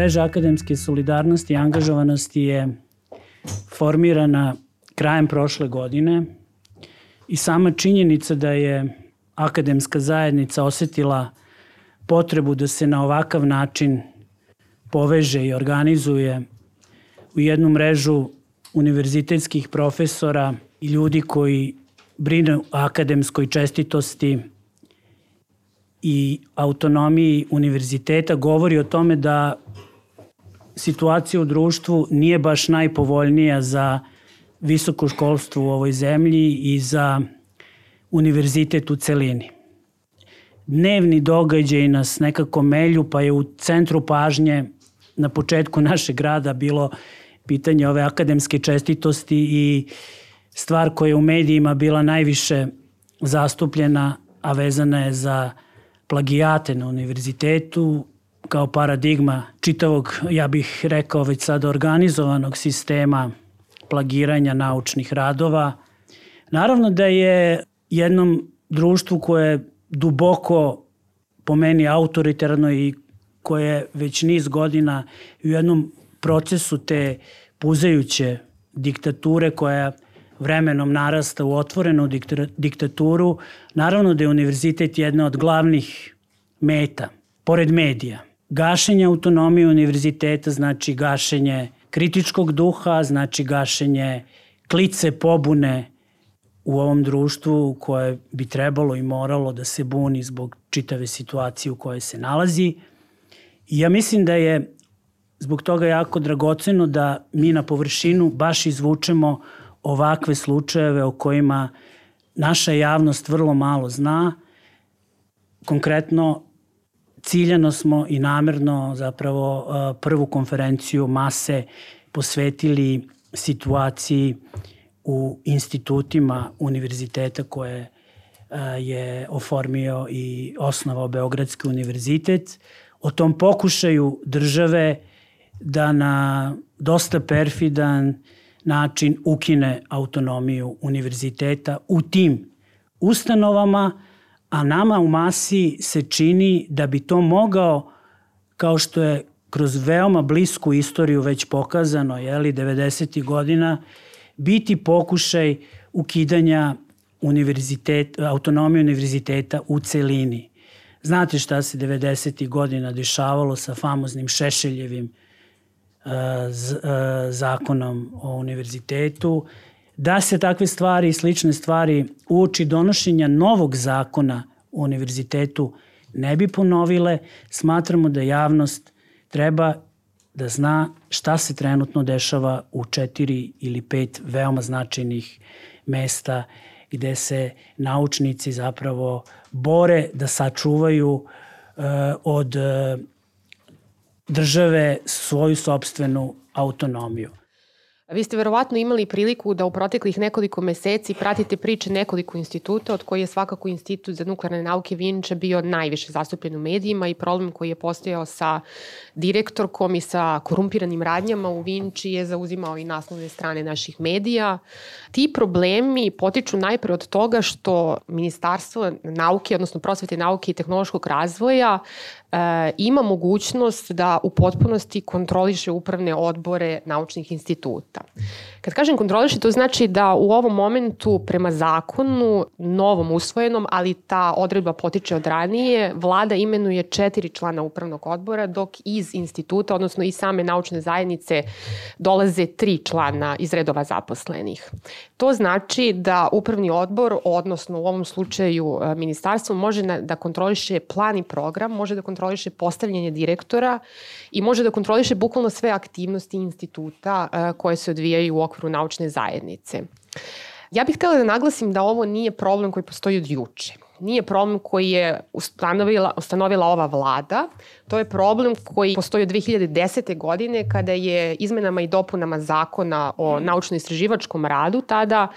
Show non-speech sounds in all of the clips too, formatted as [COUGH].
Mreža akademske solidarnosti i angažovanosti je formirana krajem prošle godine i sama činjenica da je akademska zajednica osetila potrebu da se na ovakav način poveže i organizuje u jednu mrežu univerzitetskih profesora i ljudi koji brine o akademskoj čestitosti i autonomiji univerziteta govori o tome da situacija u društvu nije baš najpovoljnija za visoko školstvo u ovoj zemlji i za univerzitet u celini. Dnevni događaj nas nekako melju, pa je u centru pažnje na početku [LAUGHS] našeg grada bilo pitanje ove akademske čestitosti i stvar koja je u medijima bila najviše zastupljena, a vezana je za plagijate na univerzitetu kao paradigma čitavog, ja bih rekao već sada organizovanog sistema plagiranja naučnih radova. Naravno da je jednom društvu koje je duboko po meni autoritarno i koje već niz godina u jednom procesu te puzajuće diktature koja vremenom narasta u otvorenu diktaturu, naravno da je univerzitet jedna od glavnih meta, pored medija. Gašenje autonomije univerziteta znači gašenje kritičkog duha, znači gašenje klice pobune u ovom društvu koje bi trebalo i moralo da se buni zbog čitave situacije u kojoj se nalazi. I ja mislim da je zbog toga jako dragoceno da mi na površinu baš izvučemo ovakve slučajeve o kojima naša javnost vrlo malo zna. Konkretno, ciljano smo i namerno zapravo uh, prvu konferenciju mase posvetili situaciji u institutima univerziteta koje uh, je oformio i osnovao Beogradski univerzitet, o tom pokušaju države da na dosta perfidan način ukine autonomiju univerziteta u tim ustanovama, a nama u masi se čini da bi to mogao, kao što je kroz veoma blisku istoriju već pokazano, jeli, 90. godina, biti pokušaj ukidanja univerzitet, autonomije univerziteta u celini. Znate šta se 90. godina dešavalo sa famoznim Šešeljevim zakonom o univerzitetu, da se takve stvari i slične stvari uoči donošenja novog zakona o univerzitetu ne bi ponovile, smatramo da javnost treba da zna šta se trenutno dešava u četiri ili pet veoma značajnih mesta gde se naučnici zapravo bore da sačuvaju uh, od uh, države svoju sobstvenu autonomiju. Vi ste verovatno imali priliku da u proteklih nekoliko meseci pratite priče nekoliko instituta, od koji je svakako Institut za nuklearne nauke Vinče bio najviše zastupljen u medijima i problem koji je postojao sa direktorkom i sa korumpiranim radnjama u Vinči je zauzimao i naslovne strane naših medija. Ti problemi potiču najpre od toga što Ministarstvo nauke, odnosno prosvete nauke i tehnološkog razvoja e, ima mogućnost da u potpunosti kontroliše upravne odbore naučnih instituta. Kad kažem kontroliše, to znači da u ovom momentu prema zakonu, novom usvojenom, ali ta odredba potiče od ranije, vlada imenuje četiri člana upravnog odbora, dok iz instituta, odnosno iz same naučne zajednice, dolaze tri člana iz redova zaposlenih. To znači da upravni odbor, odnosno u ovom slučaju e, ministarstvo, može da kontroliše plan i program, može da kontroliše postavljanje direktora i može da kontroliše bukvalno sve aktivnosti instituta e, koje se odvijaju u okviru naučne zajednice. Ja bih htela da naglasim da ovo nije problem koji postoji od juče nije problem koji je ustanovila, ustanovila ova vlada, to je problem koji postoji od 2010. godine kada je izmenama i dopunama zakona o naučno-istraživačkom radu tada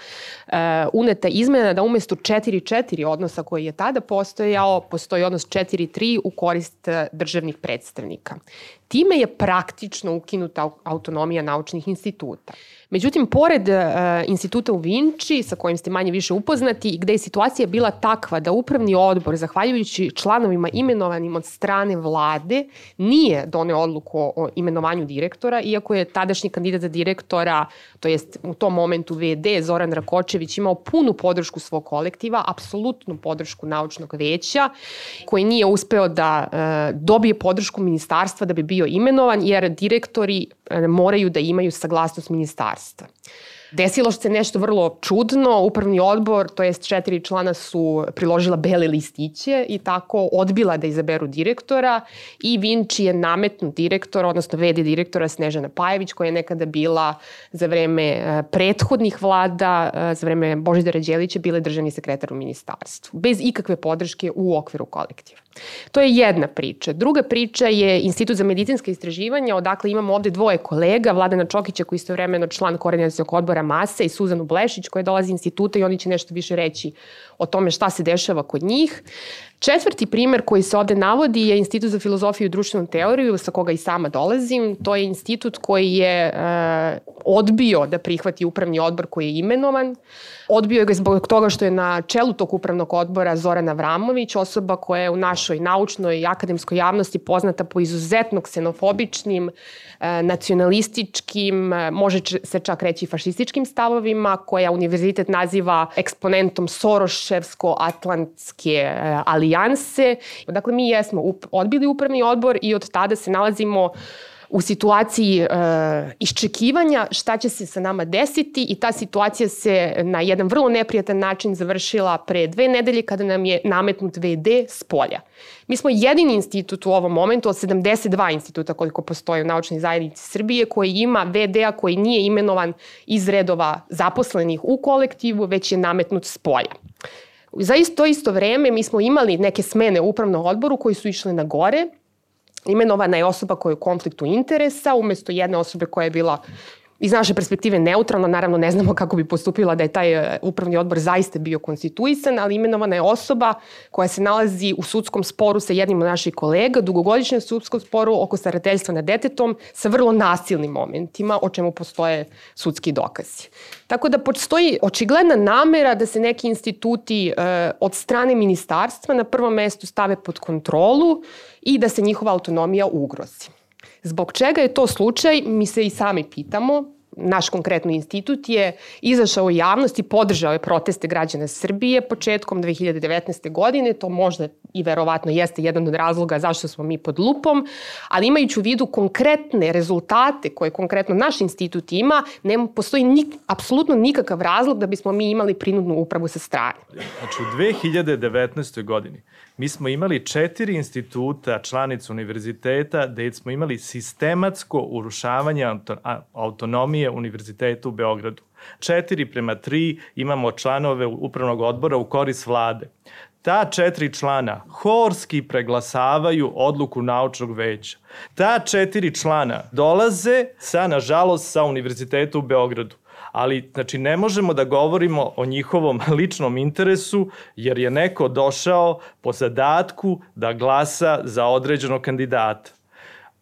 e, uneta izmena da umesto 4-4 odnosa koji je tada postojao, postoji odnos 4-3 u korist e, državnih predstavnika. Time je praktično ukinuta autonomija naučnih instituta. Međutim, pored uh, instituta u Vinči, sa kojim ste manje više upoznati, gde je situacija bila takva da upravni odbor, zahvaljujući članovima imenovanim od strane vlade, nije doneo odluku o imenovanju direktora, iako je tadašnji kandidat za direktora, to jest u tom momentu VD, Zoran Rakočević, imao punu podršku svog kolektiva, apsolutnu podršku naučnog veća, koji nije uspeo da e, dobije podršku ministarstva da bi bio imenovan, jer direktori e, moraju da imaju saglasnost ministarstva. Desilo se nešto vrlo čudno, upravni odbor, to jest četiri člana su priložila bele listiće i tako odbila da izaberu direktora i Vinči je nametnut direktor, odnosno vedi direktora Snežana Pajević koja je nekada bila za vreme e, prethodnih vlada, e, za vreme Božidara Đelića bila državni sekretar u ministarstvu, bez ikakve podrške u okviru kolektiva. To je jedna priča. Druga priča je Institut za medicinske istraživanja, odakle imamo ovde dvoje kolega, Vladana Čokića koji je istovremeno član koordinacijog odbora Mase i Suzanu Blešić koja dolazi iz instituta i oni će nešto više reći o tome šta se dešava kod njih. Četvrti primer koji se ovde navodi je Institut za filozofiju i društvenu teoriju sa koga i sama dolazim. To je institut koji je e, odbio da prihvati upravni odbor koji je imenovan. Odbio je ga zbog toga što je na čelu tog upravnog odbora Zorana Vramović, osoba koja je u našoj naučnoj i akademskoj javnosti poznata po izuzetno ksenofobičnim, e, nacionalističkim, e, može se čak reći fašističkim stavovima, koja univerzitet naziva eksponentom Soroševsko-atlantske e, alijanse. Dakle, mi jesmo odbili upravni odbor i od tada se nalazimo u situaciji e, iščekivanja šta će se sa nama desiti i ta situacija se na jedan vrlo neprijatan način završila pre dve nedelje kada nam je nametnut VD s polja. Mi smo jedini institut u ovom momentu od 72 instituta koliko postoje u naučnoj zajednici Srbije koji ima VD-a koji nije imenovan iz redova zaposlenih u kolektivu, već je nametnut s polja. Za isto isto vreme mi smo imali neke smene u upravnom odboru koji su išle na gore, imenovana je osoba koja je u konfliktu interesa, umesto jedne osobe koja je bila iz naše perspektive neutralno, naravno ne znamo kako bi postupila da je taj e, upravni odbor zaista bio konstituisan, ali imenovana je osoba koja se nalazi u sudskom sporu sa jednim od naših kolega, dugogodišnjem sudskom sporu oko starateljstva nad detetom sa vrlo nasilnim momentima o čemu postoje sudski dokazi. Tako da postoji očigledna namera da se neki instituti e, od strane ministarstva na prvom mestu stave pod kontrolu i da se njihova autonomija ugrozi. Zbog čega je to slučaj, mi se i sami pitamo, naš konkretno institut je izašao u javnost i podržao je proteste građana Srbije početkom 2019. godine, to možda i verovatno jeste jedan od razloga zašto smo mi pod lupom, ali imajući u vidu konkretne rezultate koje konkretno naš institut ima, nema, postoji nik, apsolutno nikakav razlog da bismo mi imali prinudnu upravu sa strane. Znači u 2019. godini mi smo imali četiri instituta, članica univerziteta, gde smo imali sistematsko urušavanje autonomije univerziteta u Beogradu. Četiri prema tri imamo članove upravnog odbora u koris vlade. Ta četiri člana horski preglasavaju odluku naučnog veća. Ta četiri člana dolaze sa, nažalost, sa univerziteta u Beogradu ali znači ne možemo da govorimo o njihovom [LAUGHS] ličnom interesu jer je neko došao po zadatku da glasa za određenog kandidata.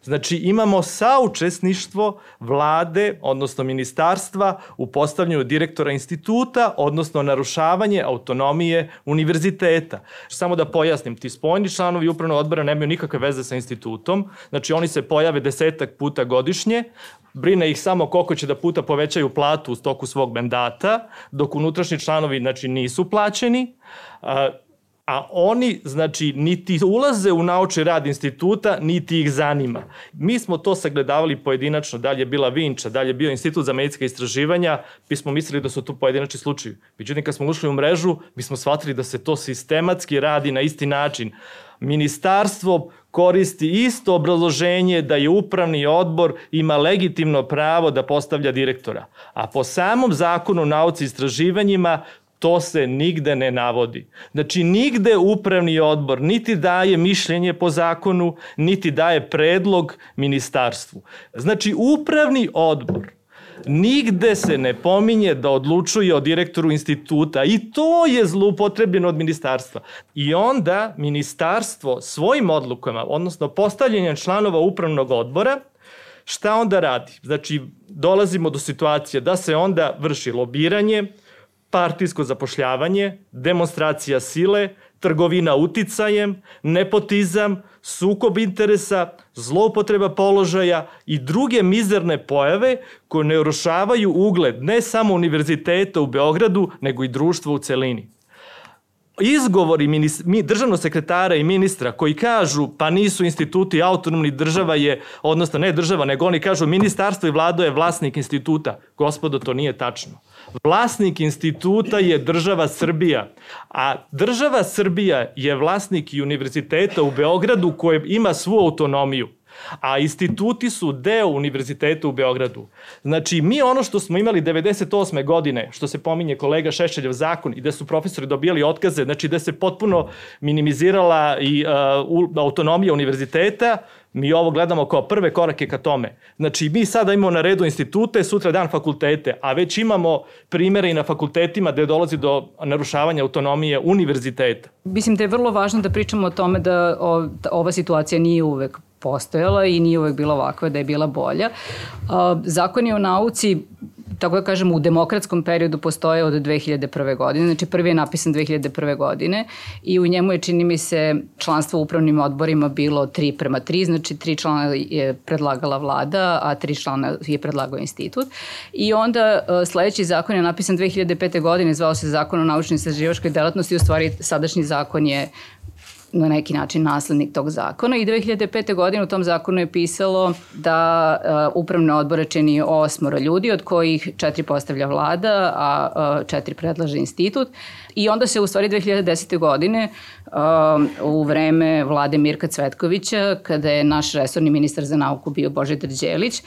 Znači imamo saučesništvo vlade, odnosno ministarstva u postavljanju direktora instituta, odnosno narušavanje autonomije univerziteta. Samo da pojasnim, ti spojni članovi upravnog odbora nemaju nikakve veze sa institutom, znači oni se pojave desetak puta godišnje, brine ih samo koliko će da puta povećaju platu u stoku svog mandata, dok unutrašnji članovi znači, nisu plaćeni a oni, znači, niti ulaze u naučni rad instituta, niti ih zanima. Mi smo to sagledavali pojedinačno, da li je bila Vinča, da li je bio institut za medicinske istraživanja, mi smo mislili da su to pojedinačni slučaji. Međutim, kad smo ušli u mrežu, mi smo shvatili da se to sistematski radi na isti način. Ministarstvo koristi isto obrazloženje da je upravni odbor ima legitimno pravo da postavlja direktora. A po samom zakonu nauci i istraživanjima To se nigde ne navodi. Znači, nigde upravni odbor niti daje mišljenje po zakonu, niti daje predlog ministarstvu. Znači, upravni odbor nigde se ne pominje da odlučuje o direktoru instituta i to je zloupotrebljeno od ministarstva. I onda ministarstvo svojim odlukama, odnosno postavljanjem članova upravnog odbora, šta onda radi? Znači, dolazimo do situacije da se onda vrši lobiranje, partijsko zapošljavanje, demonstracija sile, trgovina uticajem, nepotizam, sukob interesa, zloupotreba položaja i druge mizerne pojave koje ne urušavaju ugled ne samo univerziteta u Beogradu, nego i društva u celini izgovori mi, državnog sekretara i ministra koji kažu pa nisu instituti autonomni, država je, odnosno ne država, nego oni kažu ministarstvo i vlado je vlasnik instituta. Gospodo, to nije tačno. Vlasnik instituta je država Srbija, a država Srbija je vlasnik univerziteta u Beogradu koje ima svu autonomiju a instituti su deo univerziteta u Beogradu. Znači, mi ono što smo imali 98. godine, što se pominje kolega Šešeljev zakon i da su profesori dobijali otkaze, znači da se potpuno minimizirala i uh, autonomija univerziteta, Mi ovo gledamo kao prve korake ka tome. Znači, mi sada imamo na redu institute, sutra dan fakultete, a već imamo primere i na fakultetima gde dolazi do narušavanja autonomije univerziteta. Mislim da je vrlo važno da pričamo o tome da ova situacija nije uvek postojala i nije uvek bila ovakva, da je bila bolja. Zakoni o nauci tako da kažem, u demokratskom periodu postoje od 2001. godine, znači prvi je napisan 2001. godine i u njemu je, čini mi se, članstvo u upravnim odborima bilo 3 prema 3, znači tri člana je predlagala vlada, a tri člana je predlagao institut. I onda sledeći zakon je napisan 2005. godine, zvao se Zakon o naučnoj istraživačkoj delatnosti, u stvari sadašnji zakon je na neki način naslednik tog zakona i 2005. godine u tom zakonu je pisalo da uh, upravne odbore čini osmoro ljudi, od kojih četiri postavlja vlada, a uh, četiri predlaže institut. I onda se u stvari 2010. godine u vreme vlade Mirka Cvetkovića, kada je naš resorni ministar za nauku bio Božidar Đelić,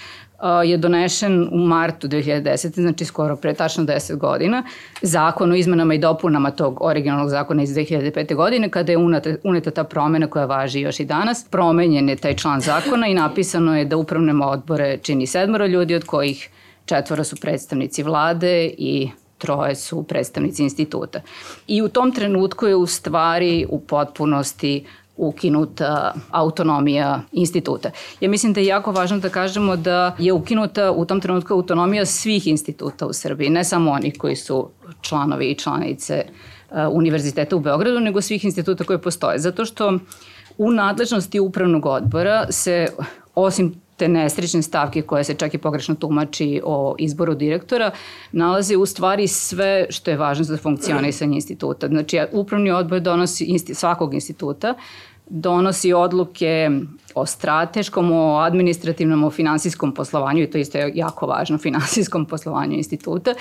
je donešen u martu 2010. znači skoro pre tačno 10 godina, zakon o izmenama i dopunama tog originalnog zakona iz 2005. godine, kada je uneta ta promena koja važi još i danas, promenjen je taj član zakona i napisano je da upravne odbore čini sedmoro ljudi, od kojih četvora su predstavnici vlade i troje su predstavnici instituta. I u tom trenutku je u stvari u potpunosti ukinuta autonomija instituta. Ja mislim da je jako važno da kažemo da je ukinuta u tom trenutku autonomija svih instituta u Srbiji, ne samo onih koji su članovi i članice Univerziteta u Beogradu, nego svih instituta koje postoje. Zato što u nadležnosti upravnog odbora se osim te nesrećne stavke koje se čak i pogrešno tumači o izboru direktora, nalaze u stvari sve što je važno za funkcionisanje instituta. Znači, upravni odbor donosi svakog instituta, donosi odluke o strateškom, o administrativnom, o finansijskom poslovanju i to isto je jako važno, [LAUGHS] finansijskom poslovanju instituta.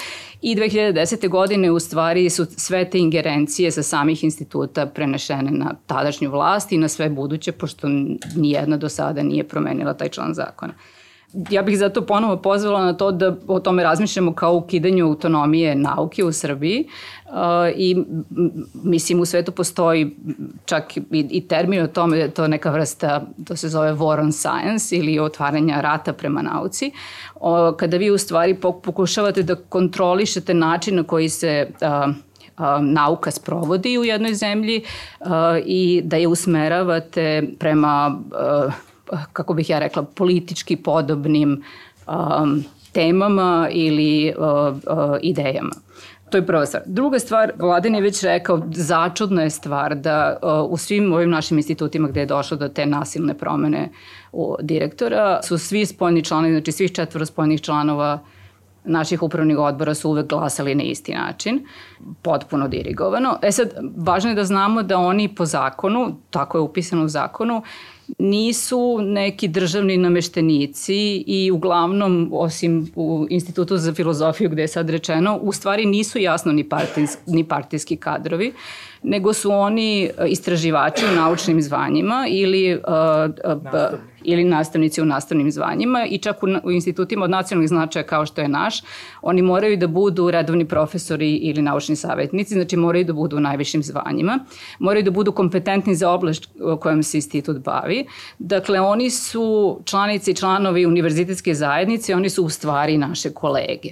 I 2010. godine u stvari su sve te ingerencije sa samih instituta prenešene na tadašnju vlast i na sve buduće, pošto nijedna do sada nije promenila taj član zakona ja bih zato ponovo pozvala na to da o tome razmišljamo kao ukidanju autonomije nauke u Srbiji uh, i mislim u svetu postoji čak i, i termin o tome da je to neka vrsta, to se zove war on science ili otvaranja rata prema nauci, kada vi u stvari pokušavate da kontrolišete način na koji se uh, nauka sprovodi u jednoj zemlji uh, i da je usmeravate prema uh, kako bih ja rekla, politički podobnim um, temama ili uh, uh, idejama. To je prva stvar. Druga stvar, Vladin je već rekao, začudna je stvar da uh, u svim ovim našim institutima gde je došlo do te nasilne promene u direktora su svi spoljni članovi, znači svih četvora spoljnih članova naših upravnih odbora su uvek glasali na isti način, potpuno dirigovano. E sad, važno je da znamo da oni po zakonu, tako je upisano u zakonu, nisu neki državni nameštenici i uglavnom, osim u Institutu za filozofiju gde je sad rečeno, u stvari nisu jasno ni, partijski, ni partijski kadrovi nego su oni e, istraživači u naučnim zvanjima ili, uh, uh, ili nastavnici u nastavnim zvanjima i čak u, u institutima od nacionalnih značaja kao što je naš, oni moraju da budu redovni profesori ili naučni savjetnici, znači moraju da budu u najvišim zvanjima, moraju da budu kompetentni za oblast kojom se institut bavi. Dakle, oni su članici i članovi univerzitetske zajednice, oni su u stvari naše kolege.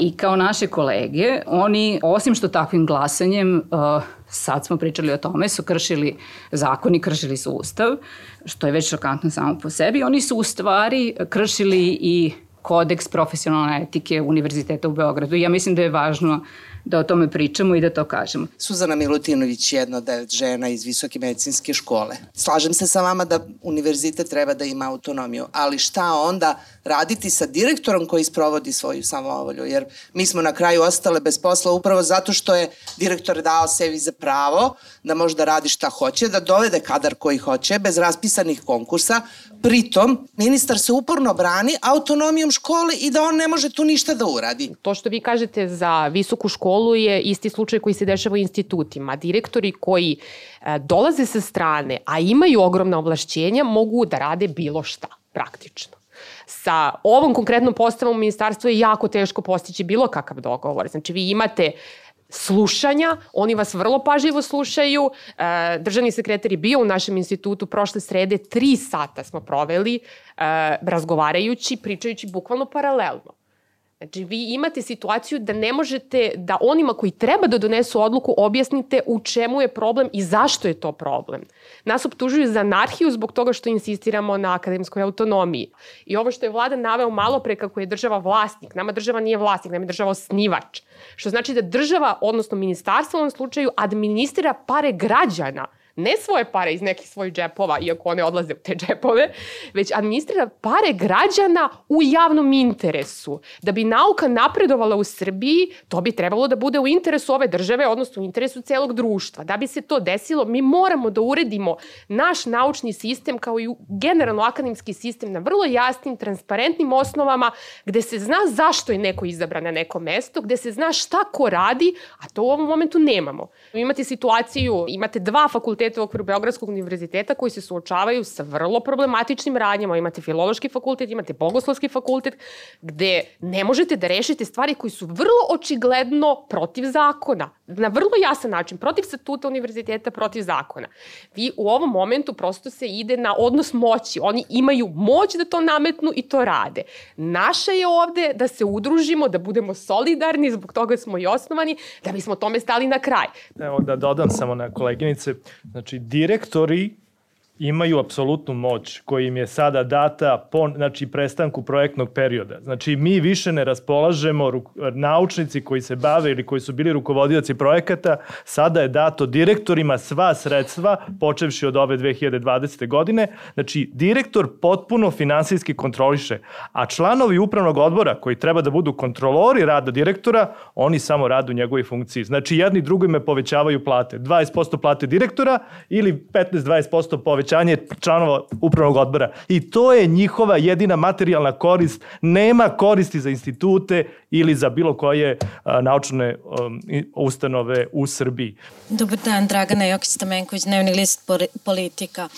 I kao naše kolege, oni, osim što takvim glasanjem, uh, sad smo pričali o tome, su kršili zakon i kršili su ustav, što je već šokantno samo po sebi, oni su u stvari kršili i kodeks profesionalne etike Univerziteta u Beogradu. Ja mislim da je važno da o tome pričamo i da to kažemo. Suzana Milutinović je jedna od devet žena iz Visoke medicinske škole. Slažem se sa vama da univerzitet treba da ima autonomiju, ali šta onda raditi sa direktorom koji sprovodi svoju samovolju? Jer mi smo na kraju ostale bez posla upravo zato što je direktor dao sebi za pravo da može da radi šta hoće, da dovede kadar koji hoće, bez raspisanih konkursa. Pritom, ministar se uporno brani autonomijom škole i da on ne može tu ništa da uradi. To što vi kažete za visoku školu je isti slučaj koji se dešava u institutima. Direktori koji e, dolaze sa strane, a imaju ogromna ovlašćenja, mogu da rade bilo šta, praktično sa ovom konkretnom postavom ministarstva je jako teško postići bilo kakav dogovor. Znači vi imate slušanja, oni vas vrlo pažljivo slušaju. E, državni sekretar je bio u našem institutu prošle srede, tri sata smo proveli e, razgovarajući, pričajući bukvalno paralelno. Znači, vi imate situaciju da ne možete da onima koji treba da donesu odluku objasnite u čemu je problem i zašto je to problem. Nas optužuju za anarhiju zbog toga što insistiramo na akademskoj autonomiji. I ovo što je vlada naveo malo pre kako je država vlasnik, nama država nije vlasnik, nama je država osnivač. Što znači da država, odnosno ministarstvo u ovom slučaju, administrira pare građana – ne svoje pare iz nekih svojih džepova, iako one odlaze u te džepove, već administrira pare građana u javnom interesu. Da bi nauka napredovala u Srbiji, to bi trebalo da bude u interesu ove države, odnosno u interesu celog društva. Da bi se to desilo, mi moramo da uredimo naš naučni sistem kao i generalno akademski sistem na vrlo jasnim, transparentnim osnovama, gde se zna zašto je neko izabran na neko mesto, gde se zna šta ko radi, a to u ovom momentu nemamo. Imate situaciju, imate dva fakulteta fakulteta u okviru Beogradskog univerziteta koji se suočavaju sa vrlo problematičnim radnjama. Imate filološki fakultet, imate bogoslovski fakultet, gde ne možete da rešite stvari koji su vrlo očigledno protiv zakona. Na vrlo jasan način, protiv statuta univerziteta, protiv zakona. Vi u ovom momentu prosto se ide na odnos moći. Oni imaju moć da to nametnu i to rade. Naša je ovde da se udružimo, da budemo solidarni, zbog toga smo i osnovani, da bismo tome stali na kraj. Evo da dodam samo na koleginice. Znači, direktori imaju apsolutnu moć koja im je sada data po znači, prestanku projektnog perioda. Znači, mi više ne raspolažemo, naučnici koji se bave ili koji su bili rukovodioci projekata, sada je dato direktorima sva sredstva, počevši od ove 2020. godine. Znači, direktor potpuno finansijski kontroliše, a članovi upravnog odbora koji treba da budu kontrolori rada direktora, oni samo rade u njegovoj funkciji. Znači, jedni drugime povećavaju plate. 20% plate direktora ili 15-20% povećavaju povećanje članova upravnog odbora. I to je njihova jedina materijalna korist. Nema koristi za institute ili za bilo koje naučne um, ustanove u Srbiji. Dobar dan, Dragana Jokić Stamenković, Dnevni list politika.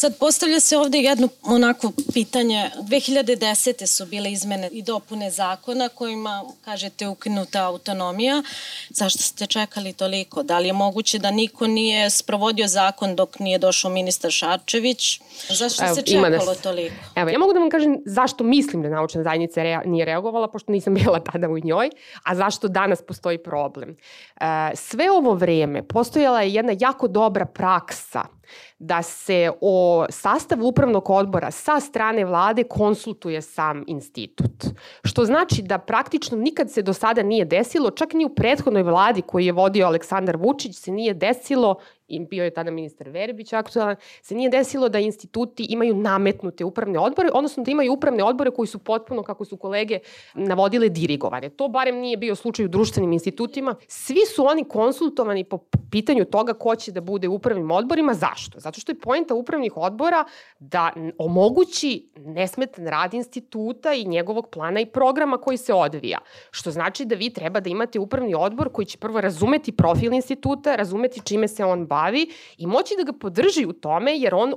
Sad postavlja se ovde jedno onako pitanje. 2010. su bile izmene i dopune zakona kojima, kažete, ukinuta autonomija. Zašto ste čekali toliko? Da li je moguće da niko nije sprovodio zakon dok nije došao ministar Šarčević? Zašto Evo, se čekalo toliko? Evo, ja mogu da vam kažem zašto mislim da naučna zajednica rea, nije reagovala, pošto nisam [LAUGHS] bila tada u njoj, a zašto danas postoji problem. E, sve ovo vreme postojala je jedna jako dobra praksa da se o sastavu upravnog odbora sa strane vlade konsultuje sam institut. Što znači da praktično nikad se do sada nije desilo, čak ni u prethodnoj vladi koju je vodio Aleksandar Vučić se nije desilo i bio je tada ministar Verbić aktualan, se nije desilo da instituti imaju nametnute upravne odbore, odnosno da imaju upravne odbore koji su potpuno, kako su kolege navodile, dirigovane. To barem nije bio slučaj u društvenim institutima. Svi su oni konsultovani po pitanju toga ko će da bude u upravnim odborima. Zašto? Zato što je pojenta upravnih odbora da omogući nesmetan rad instituta i njegovog plana i programa koji se odvija. Što znači da vi treba da imate upravni odbor koji će prvo razumeti profil instituta, razumeti čime se on bavi, bavi i moći da ga podrži u tome jer on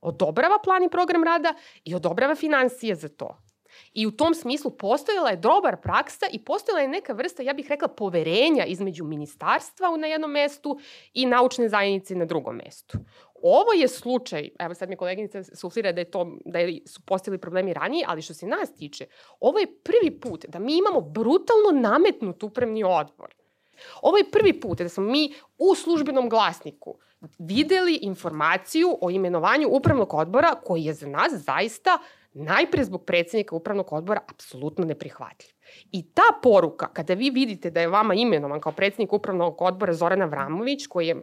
odobrava plan i program rada i odobrava financije za to. I u tom smislu postojala je dobar praksa i postojala je neka vrsta, ja bih rekla, poverenja između ministarstva na jednom mestu i naučne zajednice na drugom mestu. Ovo je slučaj, evo sad mi koleginica suflira da, je to, da je, su postojali problemi ranije, ali što se nas tiče, ovo je prvi put da mi imamo brutalno nametnut upravni odbor Ovo je prvi put da smo mi u službenom glasniku videli informaciju o imenovanju upravnog odbora koji je za nas zaista najpre zbog predsednika upravnog odbora apsolutno neprihvatljiv. I ta poruka, kada vi vidite da je vama imenovan kao predsednik upravnog odbora Zorana Vramović, koji je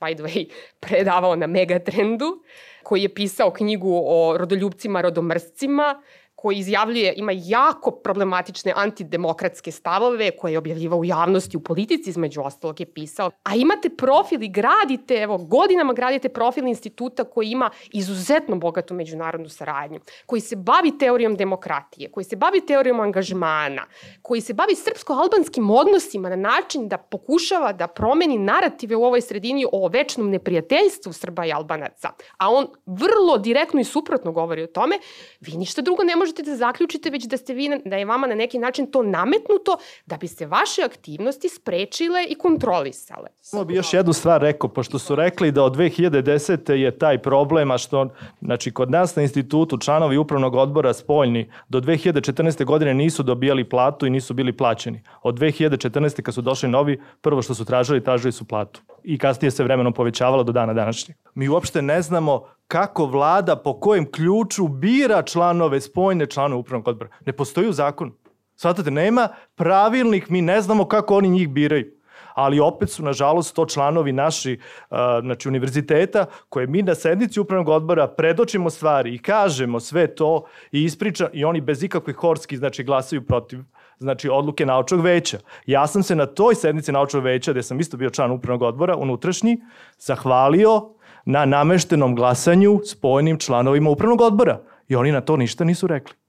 by the way, [LAUGHS] predavao na Megatrendu, koji je pisao knjigu o rodoljubcima, rodomrscima, koji izjavljuje, ima jako problematične antidemokratske stavove koje je objavljivao u javnosti, u politici između ostalog je pisao. A imate profil i gradite, evo, godinama gradite profil instituta koji ima izuzetno bogatu međunarodnu saradnju, koji se bavi teorijom demokratije, koji se bavi teorijom angažmana, koji se bavi srpsko-albanskim odnosima na način da pokušava da promeni narative u ovoj sredini o večnom neprijateljstvu Srba i Albanaca. A on vrlo direktno i suprotno govori o tome, vi ništa drugo ne možete možete da zaključite već da ste vi, da je vama na neki način to nametnuto da bi se vaše aktivnosti sprečile i kontrolisale. Samo bi još jednu stvar rekao, pošto su rekli da od 2010. je taj problem, a što, znači, kod nas na institutu članovi upravnog odbora spoljni do 2014. godine nisu dobijali platu i nisu bili plaćeni. Od 2014. kad su došli novi, prvo što su tražili, tražili su platu. I kasnije se vremenom povećavala do dana današnjeg. Mi uopšte ne znamo kako vlada po kojem ključu bira članove, spojne članove upravnog odbora. Ne postoji u zakonu. Svatate, nema pravilnik, mi ne znamo kako oni njih biraju. Ali opet su, nažalost, to članovi naši znači, univerziteta koje mi na sednici upravnog odbora predočimo stvari i kažemo sve to i ispriča i oni bez ikakvih horski znači, glasaju protiv znači odluke naučnog veća. Ja sam se na toj sednici naučnog veća, gde sam isto bio član upravnog odbora, unutrašnji, zahvalio na nameštenom glasanju spojenim članovima upravnog odbora. I oni na to ništa nisu rekli.